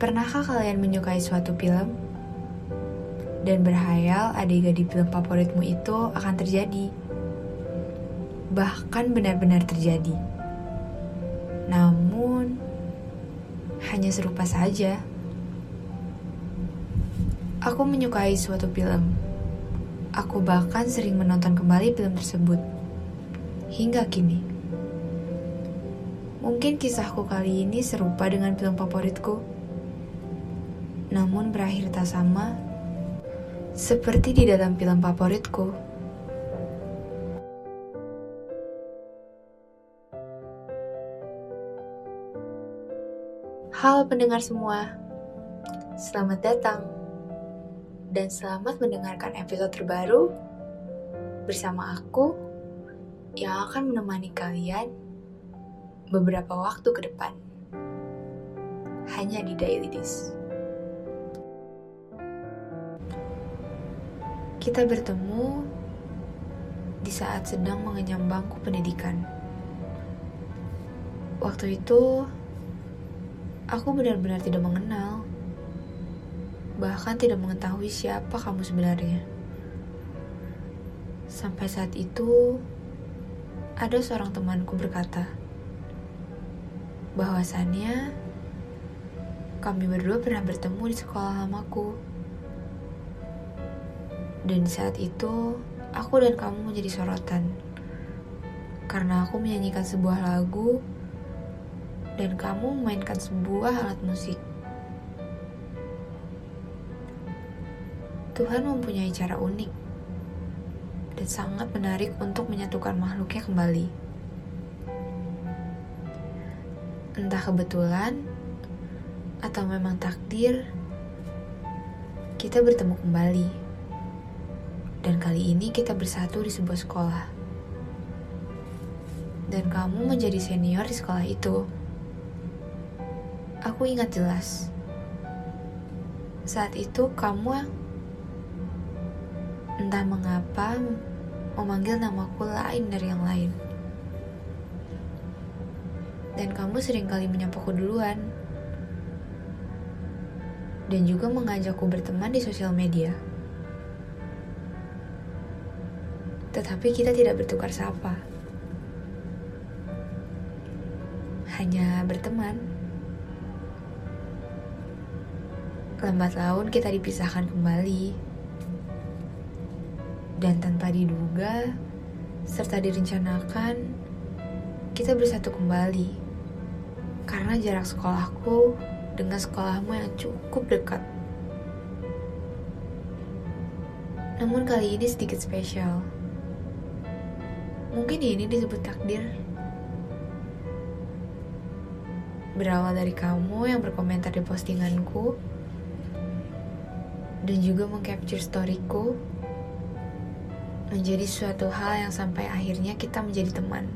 Pernahkah kalian menyukai suatu film dan berhayal adegan di film favoritmu itu akan terjadi? Bahkan benar-benar terjadi. Namun, hanya serupa saja. Aku menyukai suatu film. Aku bahkan sering menonton kembali film tersebut. Hingga kini. Mungkin kisahku kali ini serupa dengan film favoritku namun berakhir tak sama, seperti di dalam film favoritku. Halo pendengar semua, selamat datang dan selamat mendengarkan episode terbaru bersama aku yang akan menemani kalian beberapa waktu ke depan. Hanya di Daily Dis. Kita bertemu di saat sedang mengenyam bangku pendidikan. Waktu itu, aku benar-benar tidak mengenal, bahkan tidak mengetahui siapa kamu sebenarnya. Sampai saat itu, ada seorang temanku berkata, bahwasannya kami berdua pernah bertemu di sekolah lamaku. Dan saat itu, aku dan kamu menjadi sorotan. Karena aku menyanyikan sebuah lagu dan kamu memainkan sebuah alat musik. Tuhan mempunyai cara unik dan sangat menarik untuk menyatukan makhluknya kembali. Entah kebetulan atau memang takdir, kita bertemu kembali dan kali ini kita bersatu di sebuah sekolah. Dan kamu menjadi senior di sekolah itu. Aku ingat jelas. Saat itu kamu entah mengapa memanggil namaku lain dari yang lain. Dan kamu sering kali menyapaku duluan. Dan juga mengajakku berteman di sosial media. Tetapi kita tidak bertukar sapa. Hanya berteman. Lambat laun kita dipisahkan kembali. Dan tanpa diduga, serta direncanakan, kita bersatu kembali. Karena jarak sekolahku dengan sekolahmu yang cukup dekat. Namun kali ini sedikit spesial Mungkin ini disebut takdir. Berawal dari kamu yang berkomentar di postinganku dan juga mengcapture storyku menjadi suatu hal yang sampai akhirnya kita menjadi teman.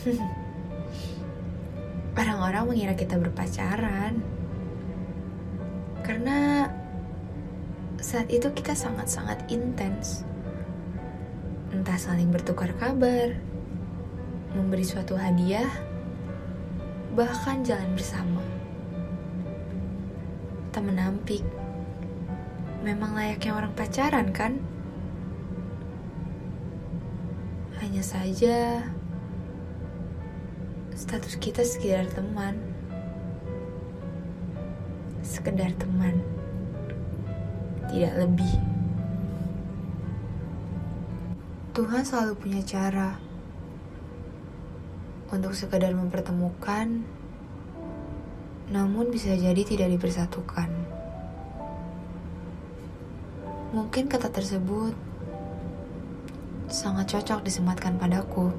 Orang-orang mengira kita berpacaran karena saat itu kita sangat-sangat intens. Entah saling bertukar kabar, memberi suatu hadiah, bahkan jalan bersama. Tak menampik, memang layaknya orang pacaran kan? Hanya saja, status kita sekedar teman. Sekedar teman tidak lebih. Tuhan selalu punya cara untuk sekadar mempertemukan, namun bisa jadi tidak dipersatukan. Mungkin kata tersebut sangat cocok disematkan padaku.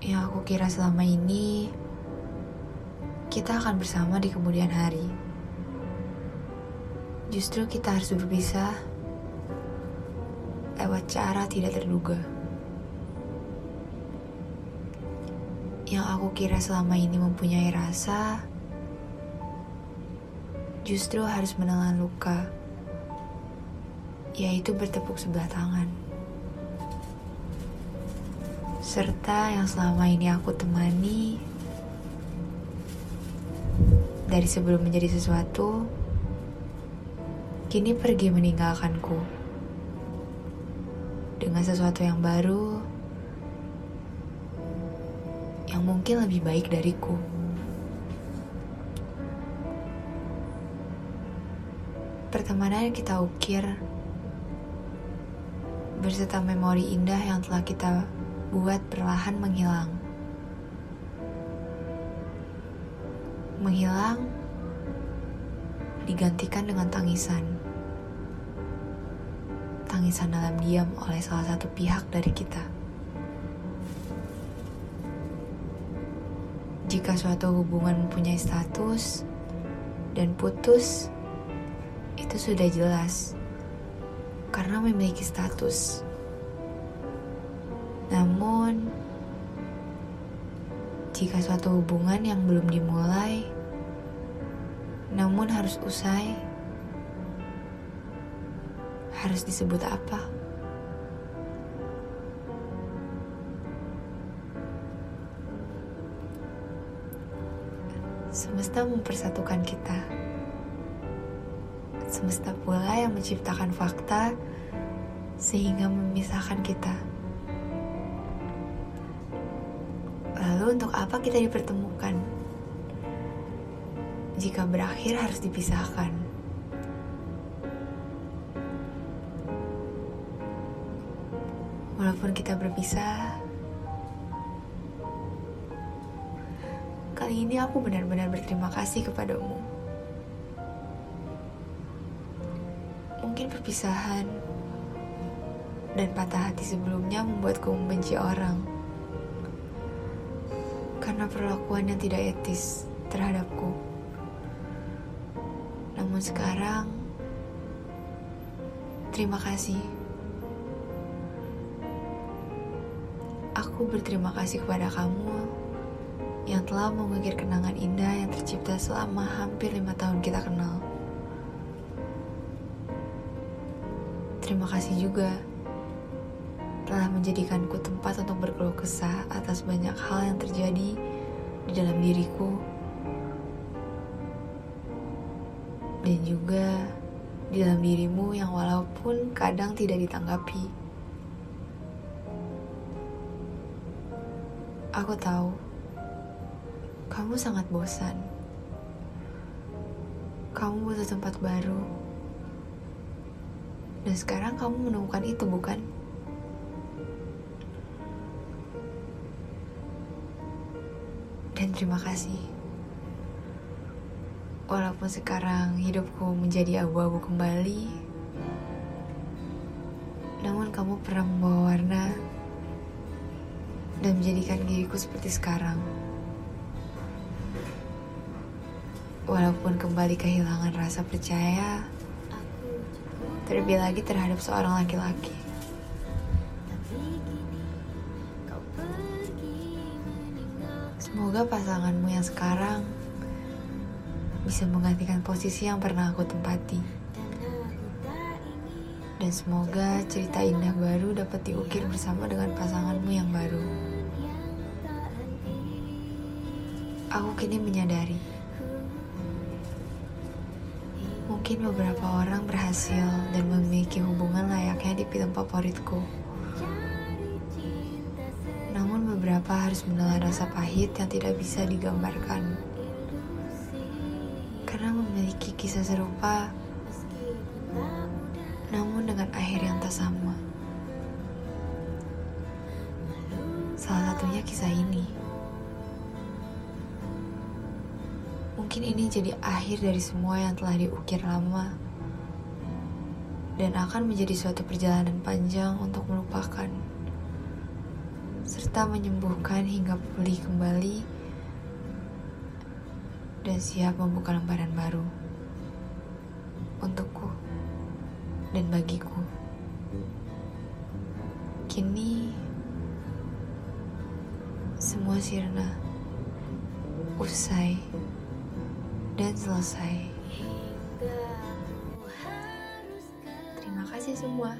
Yang aku kira selama ini kita akan bersama di kemudian hari justru kita harus berpisah lewat cara tidak terduga. Yang aku kira selama ini mempunyai rasa, justru harus menelan luka, yaitu bertepuk sebelah tangan. serta yang selama ini aku temani dari sebelum menjadi sesuatu, kini pergi meninggalkanku dengan sesuatu yang baru yang mungkin lebih baik dariku. Pertemanan yang kita ukir berserta memori indah yang telah kita buat perlahan menghilang. Menghilang digantikan dengan tangisan. Tangisan dalam diam oleh salah satu pihak dari kita. Jika suatu hubungan mempunyai status dan putus, itu sudah jelas karena memiliki status. Namun, jika suatu hubungan yang belum dimulai, namun harus usai, harus disebut apa? Semesta mempersatukan kita. Semesta pula yang menciptakan fakta sehingga memisahkan kita. Lalu untuk apa kita dipertemukan? Jika berakhir harus dipisahkan. Walaupun kita berpisah, kali ini aku benar-benar berterima kasih kepadamu. Mungkin perpisahan dan patah hati sebelumnya membuatku membenci orang karena perlakuan yang tidak etis terhadapku. Namun sekarang, terima kasih. Aku berterima kasih kepada kamu yang telah mengukir kenangan indah yang tercipta selama hampir lima tahun kita kenal. Terima kasih juga telah menjadikanku tempat untuk berkeluh kesah atas banyak hal yang terjadi di dalam diriku dan juga di dalam dirimu yang walaupun kadang tidak ditanggapi. Aku tahu kamu sangat bosan. Kamu butuh tempat baru. Dan sekarang kamu menemukan itu, bukan? dan terima kasih. Walaupun sekarang hidupku menjadi abu-abu kembali, namun kamu pernah membawa warna dan menjadikan diriku seperti sekarang. Walaupun kembali kehilangan rasa percaya, terlebih lagi terhadap seorang laki-laki. Semoga pasanganmu yang sekarang bisa menggantikan posisi yang pernah aku tempati. Dan semoga cerita indah baru dapat diukir bersama dengan pasanganmu yang baru. Aku kini menyadari, mungkin beberapa orang berhasil dan memiliki hubungan layaknya di film favoritku beberapa harus menelan rasa pahit yang tidak bisa digambarkan. Karena memiliki kisah serupa, namun dengan akhir yang tak sama. Salah satunya kisah ini. Mungkin ini jadi akhir dari semua yang telah diukir lama dan akan menjadi suatu perjalanan panjang untuk melupakan serta menyembuhkan hingga pulih kembali dan siap membuka lembaran baru untukku dan bagiku. Kini semua sirna usai dan selesai. Terima kasih semua.